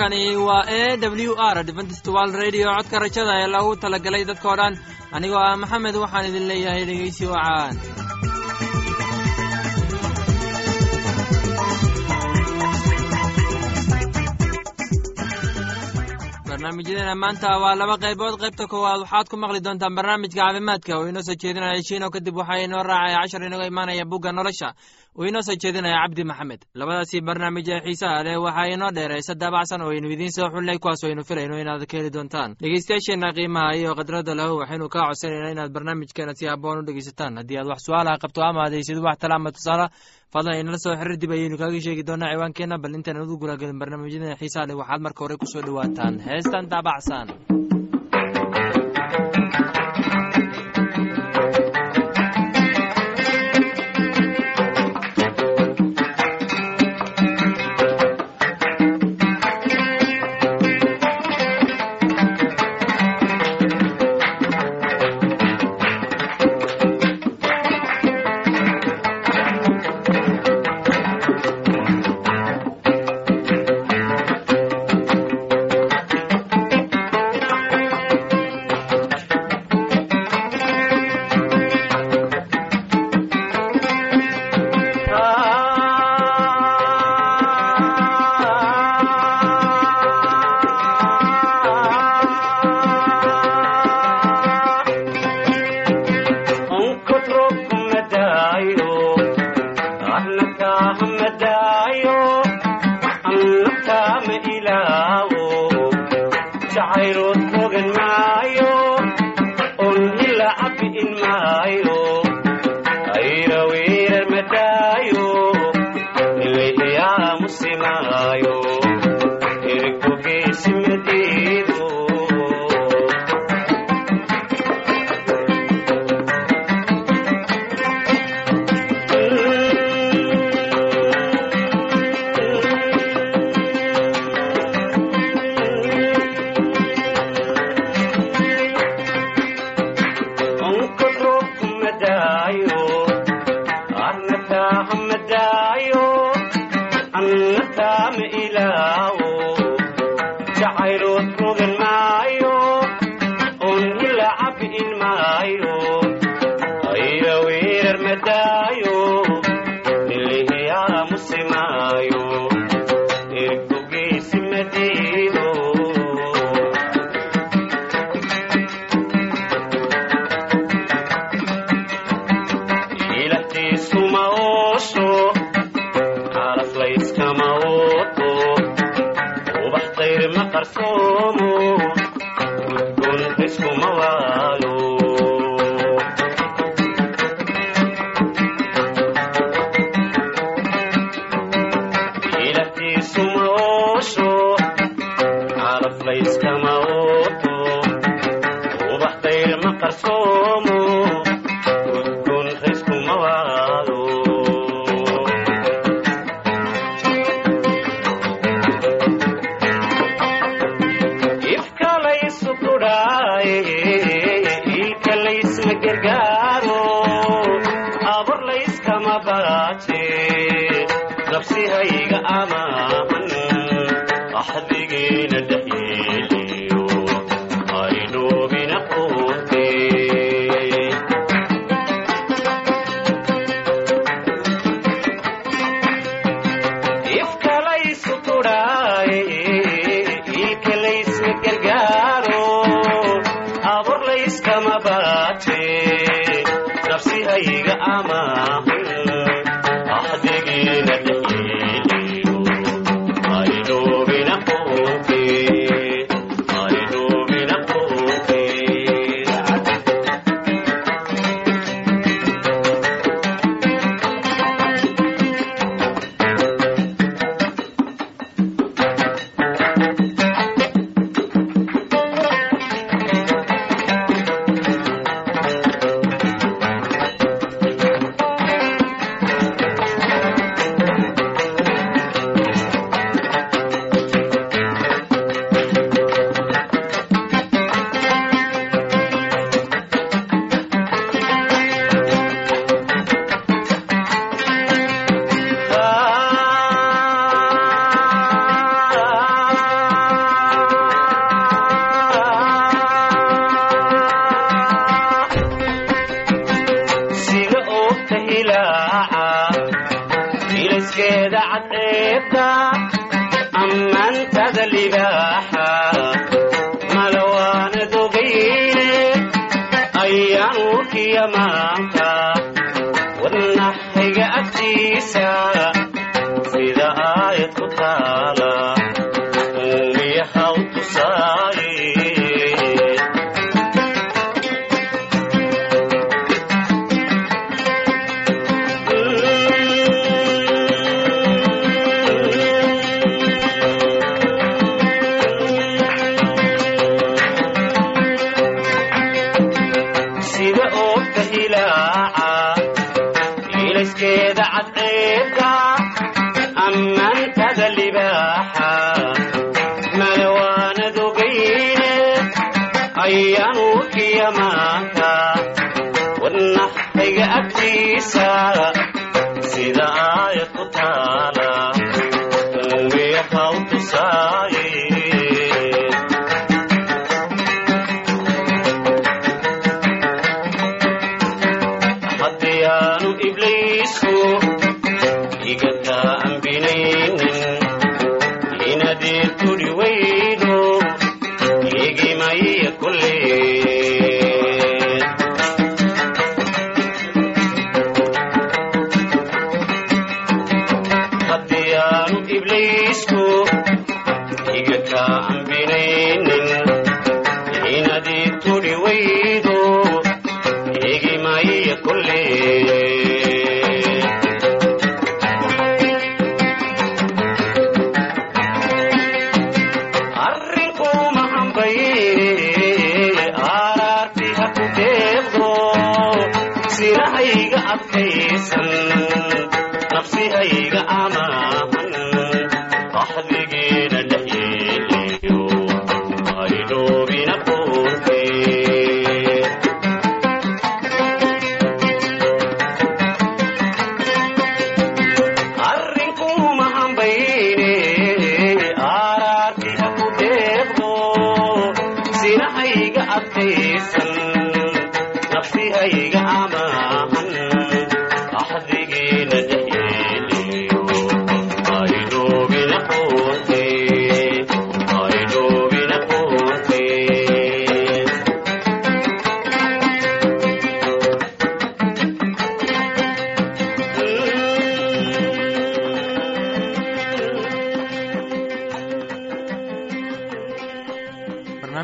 halkani waa e w r dventstwal radio. Codka rajada ee lagu talagalay dadkao dhan anigoo ah maxamed waxaan idin leeyahay dhegeysi wacaan barnaamijyadeena maanta waa laba qaybood. Qaybta koowaad waxaad ku maqli doontaan barnaamijka caafimaadka. Oo inoo soo jeedinaya shiino kadib waxaa inoo raacaya cashar inaga imaanaya bugga nolosha. Uu inoo soo jeedinaya cabdi maxamed. Labadaasi barnaamij ee xiisaha leh waxaa inoo dheeraysa daabacsan oo aynu idiin soo xulinay kuwaas aynu filayno inaad ka heli doontaan. Dhegeystayaasheenna qiimaha iyo khadradda lahu waxaynu kaa codsanayna inaad barnaamijkeena si haboon u dhegeysataan. Haddii aad wax su'aalaha qabto ama adaysid wax tala ama tusaala fadlan inala soo xiriir dib ayaynu kaaga sheegi doonaa ciwaankeenna bal intaan udu gulagelin barnaamijyadeena xiisaha leh waxaad marka hore ku soo dhowaataan heestan daabacsan ahdigiina dhexyeeliyo qeybta agtiisa sida aayad ku taala uumiyaha u take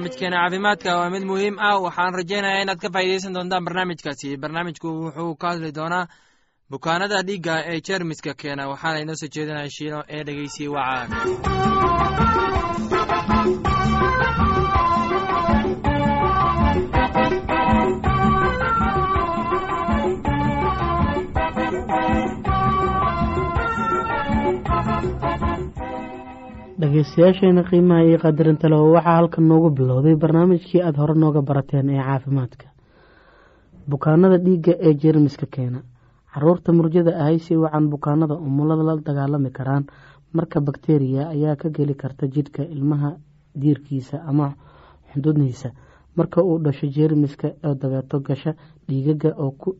barnaamijkeena caafimaadka waa mid muhiim ah. Waxaan rajaynayaa inaad ka faa'iidaysan doontaan barnaamijkaasi. Barnaamijku wuxuu ka hadli doonaa bukaanada dhiigga ee jeermiska keena. Waxaana inoo soo jeedinaya shiino ee dhegeysiye wacaan dhegeystayaasheena qiimaha iyo qadarinta waxaa halkan noogu bilowday barnaamijkii aada hore nooga barateen ee caafimaadka. Bukaanada dhiigga ee jeermiska keena. Caruurta murjada ahay si wacan bukaanada umulada la dagaalami karaan. Marka bakteriya ayaa ka geli karta jidhka ilmaha diirkiisa ama xududniisa marka uu dhasho jeermiska oo dabeeto gasha dhiigaga oo ku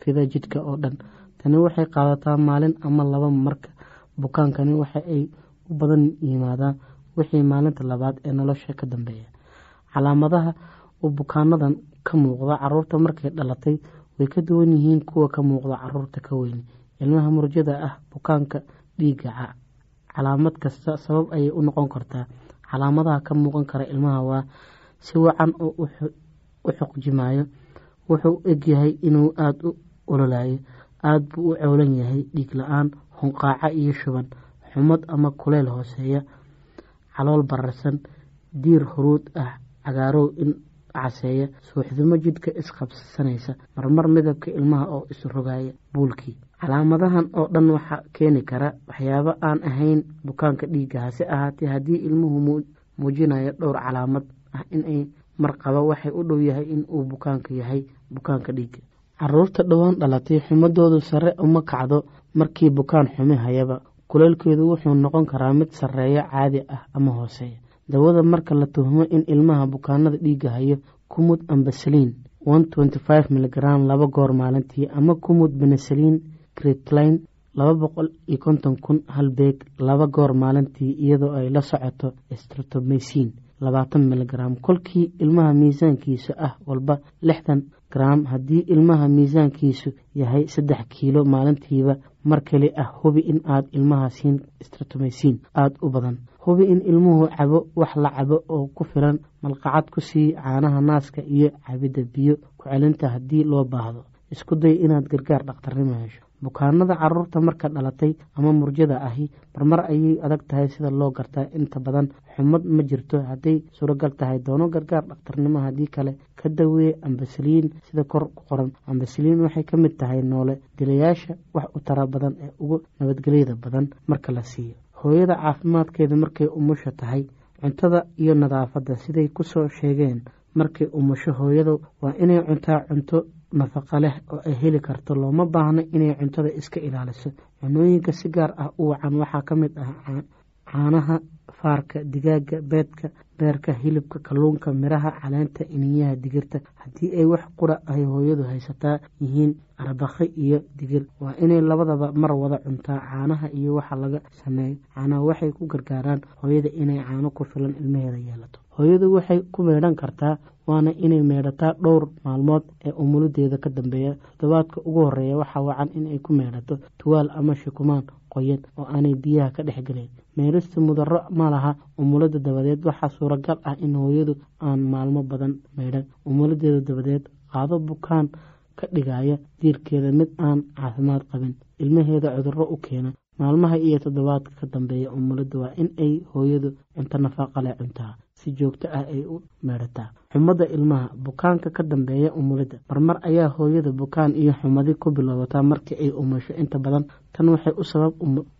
fida jidhka oo dhan tani waxay qaadataa maalin ama laba marka. Bukaankani waxa ay u badan yimaadaan wixii maalinta labaad ee nolosha ka dambeeya. Calaamadaha uu bukaanadan ka muuqda carruurta markay dhalatay way ka duwan yihiin kuwa ka muuqda carruurta ka weyn. Ilmaha murjada ah bukaanka dhiiga calaamad kasta sabab ayay u noqon kartaa. Calaamadaha ka muuqan kara ilmaha waa si wacan oo u xuqjimayo wuxuu egyahay inuu aada u ololayo aada buu u cowlan yahay dhiig la'aan hunqaaco iyo shuban xumad ama kuleyl hooseeya calool bararsan diir huruud ah cagaarow in caseeya suuxdimo jidhka isqabsanaysa marmar midabka ilmaha oo isrogaya buulkii. Calaamadahan oo dhan waxaa keeni kara waxyaabo aan ahayn bukaanka dhiigga. Hase ahaatee haddii ilmuhu muujinayo dhowr calaamad ah inay marqaba waxay u dhow yahay in uu bukaanka yahay bukaanka dhiigga. Caruurta dhowaan dhalatay xumadoodu sare uma kacdo markii bukaan xumi hayaba kuleylkeedu wuxuu noqon karaa mid sarreeya caadi ah ama hooseeya. Dawada marka la tuhmo in ilmaha bukaanada dhiigga hayo kumud ambasaliin miligram laba goor maalintii ama kumud benesaliin critline laba boqol iyo konton kun hal beeg laba goor maalintii iyadoo ay la socoto stratomaysiin labaatan miligram kolkii ilmaha miisaankiisa ah walba lixdan garaam haddii ilmaha miisaankiisu yahay saddex kiilo maalintiiba mar keli ah hubi in aad ilmaha siin istratomysiin aada u badan. Hubi in ilmuhu cabo wax la cabo oo ku filan malqacad ku sii caanaha naaska iyo cabidda biyo ku celinta haddii loo baahdo. Isku day inaad gargaar dhakhtarnimo hesho bukaanada carruurta marka dhalatay ama murjada ahi marmar ayay adag tahay sida loo gartaa. Inta badan xumad ma jirto hadday suuragal tahay doono gargaar dhakhtarnimo haddii kale ka dawee ambasaliin sida kor ku qoran. Ambasaliin waxay ka mid tahay noole dilayaasha wax u tara badan ee ugu nabadgelyada badan marka la siiyo. Hooyada caafimaadkeeda markay umusha tahay cuntada iyo nadaafadda siday ku soo sheegeen markay umusho hooyadu waa inay cuntaa cunto nafaqa leh oo ay heli karto looma baahno inay cuntada iska ilaaliso. Cunooyinka si gaar ah u wacan waxaa ka mid ah caanaha faarka digaaga beedka beerka hilibka kalluunka miraha caleenta iniyaha digirta. Haddii ay wax qura ay hooyadu haysataa yihiin arbakhi iyo digir. Waa inay labadaba mar wada cuntaa caanaha iyo waxa laga sameeyo. Caanaha waxay ku gargaaraan hooyada inay caano ku filan ilmaheeda yeelato hooyadu waxay ku meedhan kartaa waana inay meedhataa dhowr maalmood ee umuludeeda ka dambeeya. Toddobaadka ugu horreeya waxaa wacan inay ku meedhato tuwaal ama shukumaan qoyan oo aanay biyaha ka dhex gelin meedhista mudaro ma laha umulada dabadeed waxaa suuragal ah in hooyadu aan maalmo badan meydhan umuladeeda dabadeed qaado bukaan ka dhigaya diirkeeda mid aan caafimaad qabin. Ilmaheeda cudurro u keena maalmaha iyo toddobaadka ka dambeeya umulada waa in ay hooyadu cunto nafaaqa leh cuntaa si joogto ah ay u meedhataa xumada ilmaha bukaanka ka dambeeya umulada marmar ayaa hooyada bukaan iyo xumadi ku bilowdataa markii ay umusho. Inta badan tan waxay u sabab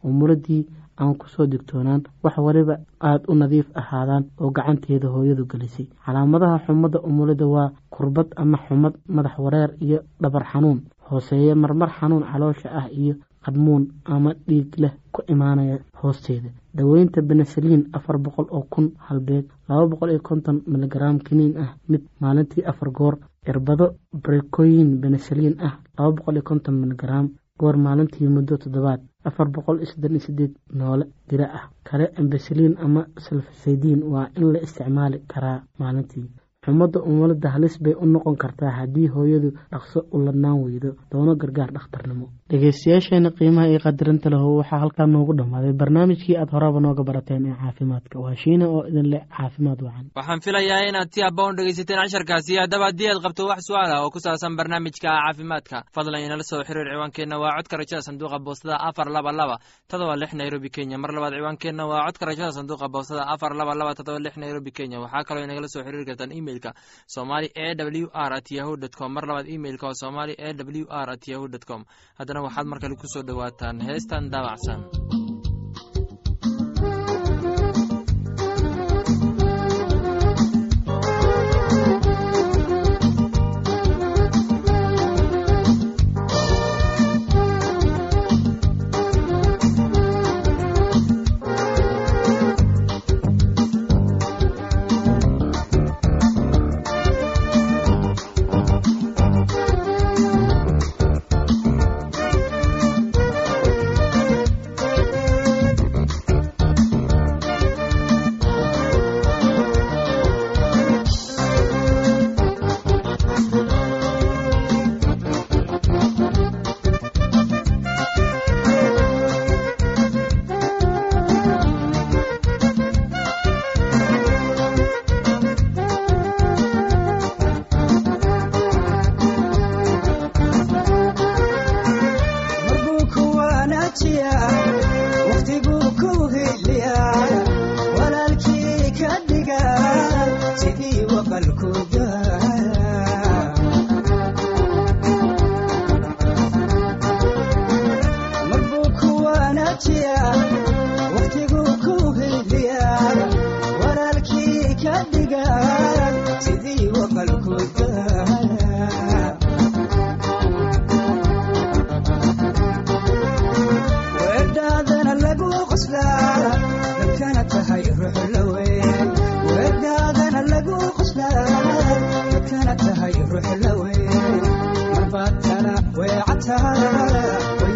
umuladii aan ku soo digtoonaan wax waliba aada u nadiif ahaadaan oo gacanteeda hooyadu gelisay. Calaamadaha xumada umulada waa kurbad ama xumad madax wareer iyo dhabar xanuun hooseeya marmar xanuun caloosha ah iyo qadmuun ama dhiig leh ku imaanaya hoosteeda. Daweynta benesaliin afar boqol oo kun halbeeg laba boqol iyo konton miligaraam kiniin ah mid maalintii afar goor. Irbado brekoyin benesaliin ah laba boqol iyo konton miligaraam goor maalintii muddo toddobaad. Afar boqol iyo soddon iyo sideed noole dira ah. Kale ambasaliin ama salfasaydiin waa in la isticmaali karaa maalintii xumada umulada halis bay u noqon kartaa haddii hooyadu dhaqso u ladnaan weydo doono gargaar dhakhtarnimo. Dhegeystayaasheena qiimaha iyo qadarinta leho waxaa halkaa noogu dhammaaday. Barnaamijkii aad horaba nooga barateen ee caafimaadka. Waa shiina oo idin leh caafimaad wacan. Waxaan filayaa inaad si habboon dhegeysateen casharkaasi. Haddaba haddii aad qabto wax su'aal ah oo ku saabsan barnaamijka caafimaadka fadlan inala soo xiriir ciwaankeenna. Waa codka rajada sanduuqa boostada afar laba laba todoba lix nairobi kenya. Mar labaad ciwaankeenna waa codka rajada sanduuqa boostada afar laba laba todoba lix nairobi kenya. Waxaa kaloo inagala soo xiriiri kartaan emailka somali e w r at yahu dt com. Mar labaad emailka waa somali e w r at yahu dt com. Haddana waxaad mar kale ku soo dhowaataan heestan daabacsan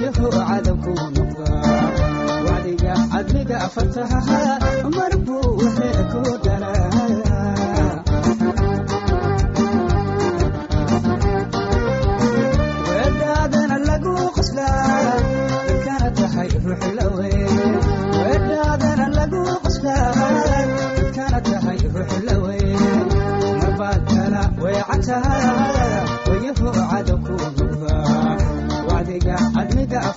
lyaho cadabku noqdaa wacdiga cadliga fartaha mar buu waxeeku daraa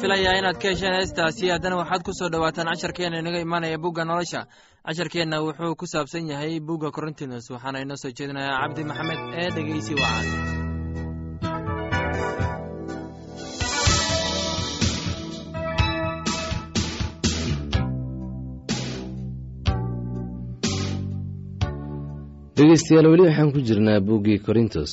filayaa inaad ka hesheen heestaasi haddana waxaad ku soo dhowaataan casharkeenna inaga imaanaya bugga nolosha. Casharkeenna wuxuu ku saabsan yahay bugga corintinos waxaana inoo soo jeedinayaa cabdi maxamed ee dhegeysi wacan. Dhegeystayaal weli waxaan ku jirnaa buuggii korintos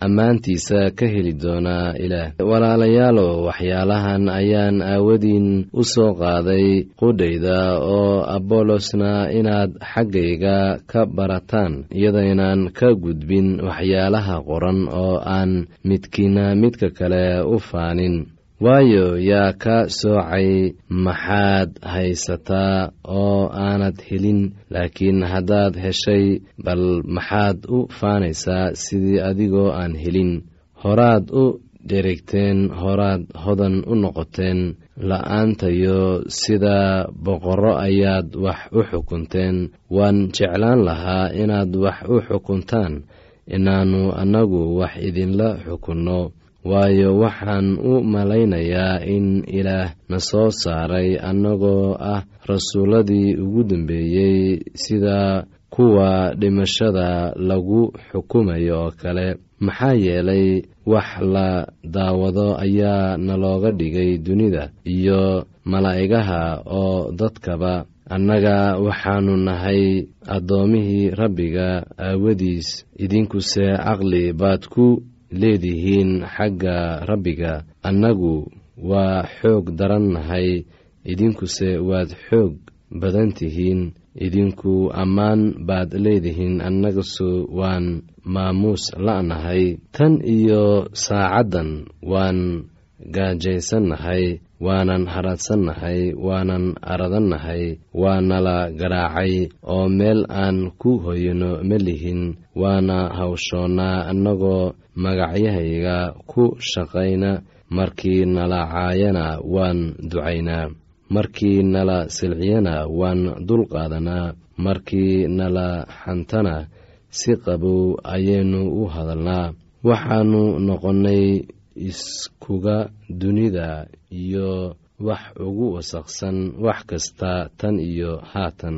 ammaantiisa ka heli doonaa ilaah. Walaalayaalow waxyaalahan ayaan aawadiin u soo qaaday qudhayda oo abolosna inaad xaggayga ka barataan iyadaynaan ka gudbin waxyaalaha qoran oo aan midkiina midka kale u faanin waayo yaa ka soocay maxaad haysataa oo aanad helin laakiin haddaad heshay bal maxaad u faanaysaa sidii adigoo aan helin. Horaad u dheregteen horaad hodan u noqoteen la'aantayo sida boqorro ayaad wax u xukunteen. Waan jeclaan lahaa inaad wax u xukuntaan inaannu annagu wax idinla xukunno waayo waxaan u malaynayaa in ilaah na soo saaray annagoo ah rasuulladii ugu dambeeyey sida kuwa dhimashada lagu xukumayo oo kale. Maxaa yeelay wax la daawado ayaa nalooga dhigay dunida iyo malaa'igaha oo dadkaba. Annaga waxaannu nahay addoomihii rabbiga aawadiis. Idinkuse caqli baad ku leedihiin xagga rabbiga. Annagu waa xoog daran nahay idinkuse waad xoog badan tihiin. Idinku ammaan baad leedihiin annagasu waan maamuus la'nahay. Tan iyo saacaddan waan gaajaysannahay waanan hadhaadsannahay waanan aradannahay waa nala garaacay oo meel aan ku hoyano ma lihin waana hawshoonnaa annagoo magacyahayga ku shaqayna markii nala caayana waan ducaynaa markii nala silciyana waan dulqaadanaa markii nala xantana si qabow ayaynu u hadalnaa waxaannu noqonnay iskuga dunida iyo wax ugu wasaqsan wax kasta tan iyo haatan.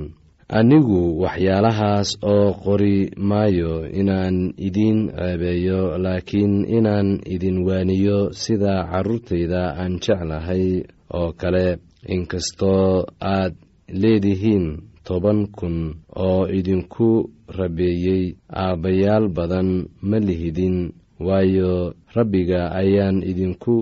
Anigu waxyaalahaas oo qori maayo inaan idiin ceebeeyo laakiin inaan idin waaniyo sida carruurtayda aan jeclahay oo kale. Inkastoo aad leedihiin toban kun oo idinku rabeeyey aabbayaal badan ma lihidin waayo rabbiga ayaan idinku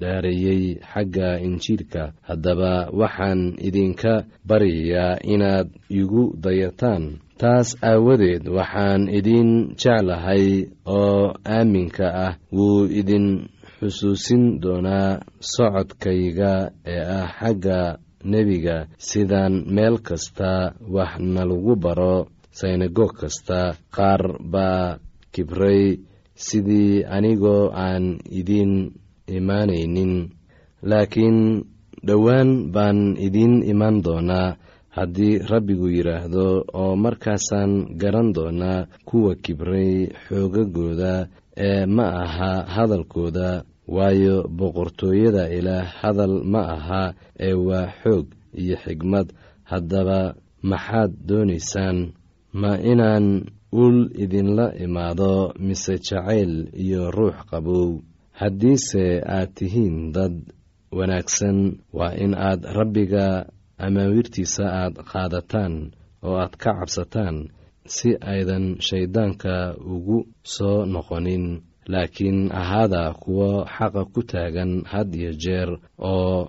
dhaareeyey xagga injiilka. Haddaba waxaan idinka baryayaa inaad igu dayataan. Taas aawadeed waxaan idin jeclahay oo aaminka ah wuu idin xusuusin doonaa socodkayga ee ah xagga nebiga. Sidaan meel kasta wax nalagu baro synagoog kasta qaar baa kibray sidii anigoo aan idin imaanaynin laakiin dhowaan baan idiin imaan doonaa haddii rabbigu yidhaahdo oo markaasaan garan doonaa kuwa kibray xoogagooda ee ma aha hadalkooda waayo boqortooyada ilaah hadal ma aha ee waa xoog iyo xigmad. Haddaba maxaad doonaysaan ma inaan ul idinla imaado mise jacayl iyo ruux qabow. Haddiise aad tihiin dad wanaagsan waa in aad rabbiga amaawiirtiisa aad qaadataan oo aad ka cabsataan si aydan shayddaanka ugu soo noqonin. Laakiin ahaada kuwo xaqa ku taagan had iyo jeer oo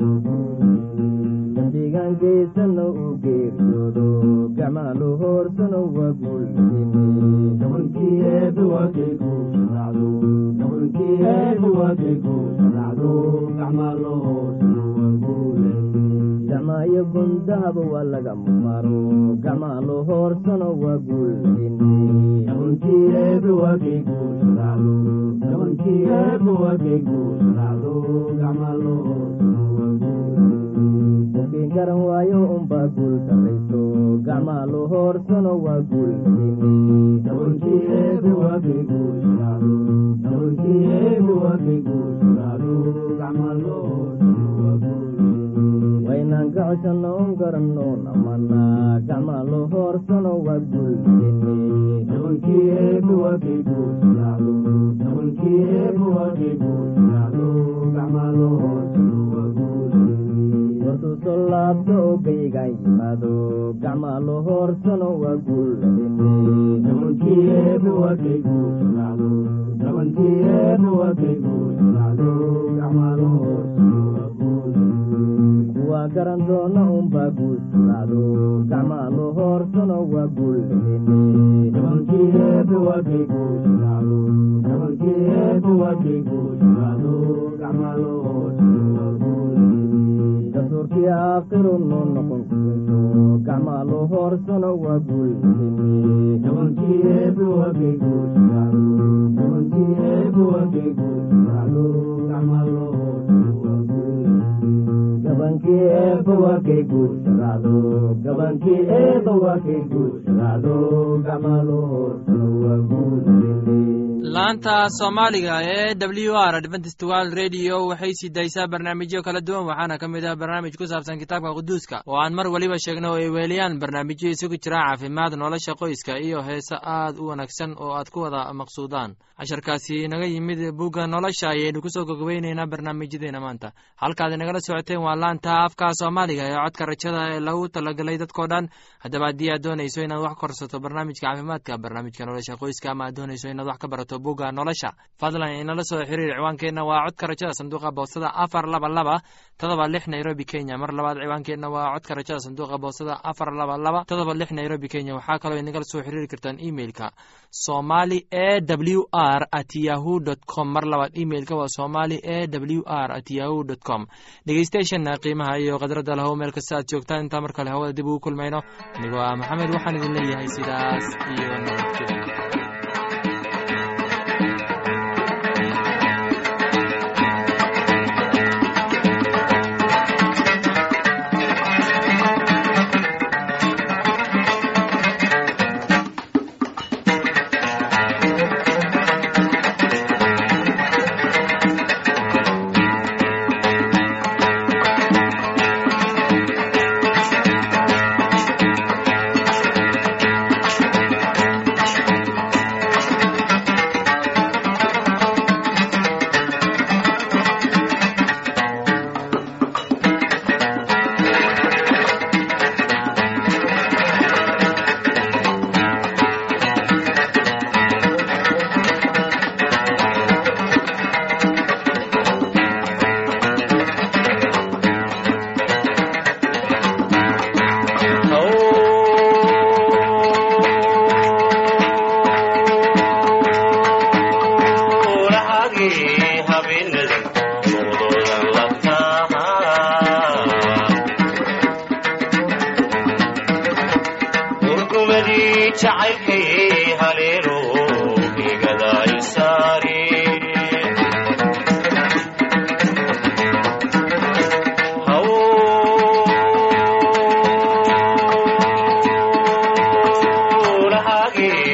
dambigaan geysana uu geeriyoodo gacmaalo hoorsana waa guulayne gacmaayo gundahaba waa laga maro guulayne gabankii eebba waa kay guurshadaacdo gabankii eebba waa kay guurshadaacdo gacmaalo hoorsana waa guulayne dadkii garan waayo unbaa guul darayso gacmaalo hoorsano waa guulayne waynaan ka coshanno un garanno namana guurshadaacdo gacmaalo hoorsano waa guulayne soo laabto yimaado gacmaalo hoorsano waa guulayne gabankii eebba waa kay guurshadaacdo gabankii eebba waa kay guurshadaacdo gacmaalo hoorsano waa guulayne kuwa garan doona unbaa guursadaacdo gacmaalo hoorsano waa guulayne dastuurkii aakhiru noo noqon kuweyso gacmaalo hoorsano waa guulayne laanta soomaaliga ee w r adventist world radio waxay sii daysaa barnaamijyo kala duwan waxaana ka mid ah barnaamij ku saabsan kitaabka quduuska. Oo aan mar weliba sheegno oo ay weeliyaan barnaamijyo isugu jira caafimaad nolosha qoyska iyo heese aad u wanaagsan oo aad ku wada maqsuudaan. Casharkaasi inaga yimid bugga nolosha ayaynu ku soo gogobeyneynaa barnaamijyadeena maanta. Halkaad inagala socoteen waa laanta afka soomaaliga ee codka rajada ee lagu talagalay dadkoo dhan. Haddaba haddii aad doonayso inaad wax korsato barnaamijka caafimaadka barnaamijka nolosha qoyska ama aad doonayso inaad wax ka barato bugga nolosha fadlan inala soo xiriir ciwaankeenna waa codka rajada sanduuqa boostada afar laba laba todoba lix nairobi kenya. Mar labaad ciwaankeenna waa codka rajada sanduuqa boostada afar laba laba todoba lix nairobi kenya. Waxaa kaloo inagala soo xiriiri kartaan emailka somali e w r at yahu dt com. Mar labaad emailka waa somali e w r at yahu dt com. Dhegeystayaashana qiimaha iyo khadradda lahow meel kasta aad joogtaan. Intaa mar kale hawada dib ugu kulmayno anigoo ah maxamed waxaan idin leeyahay sidaas iyo nabadgelyo que...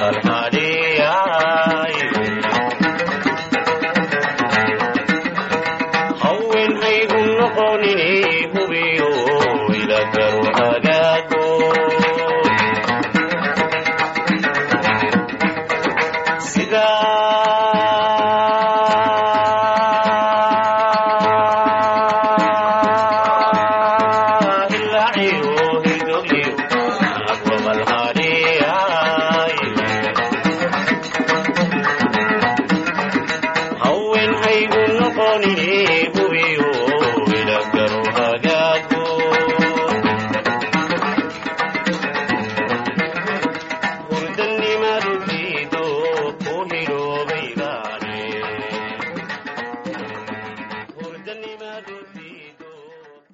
Hola.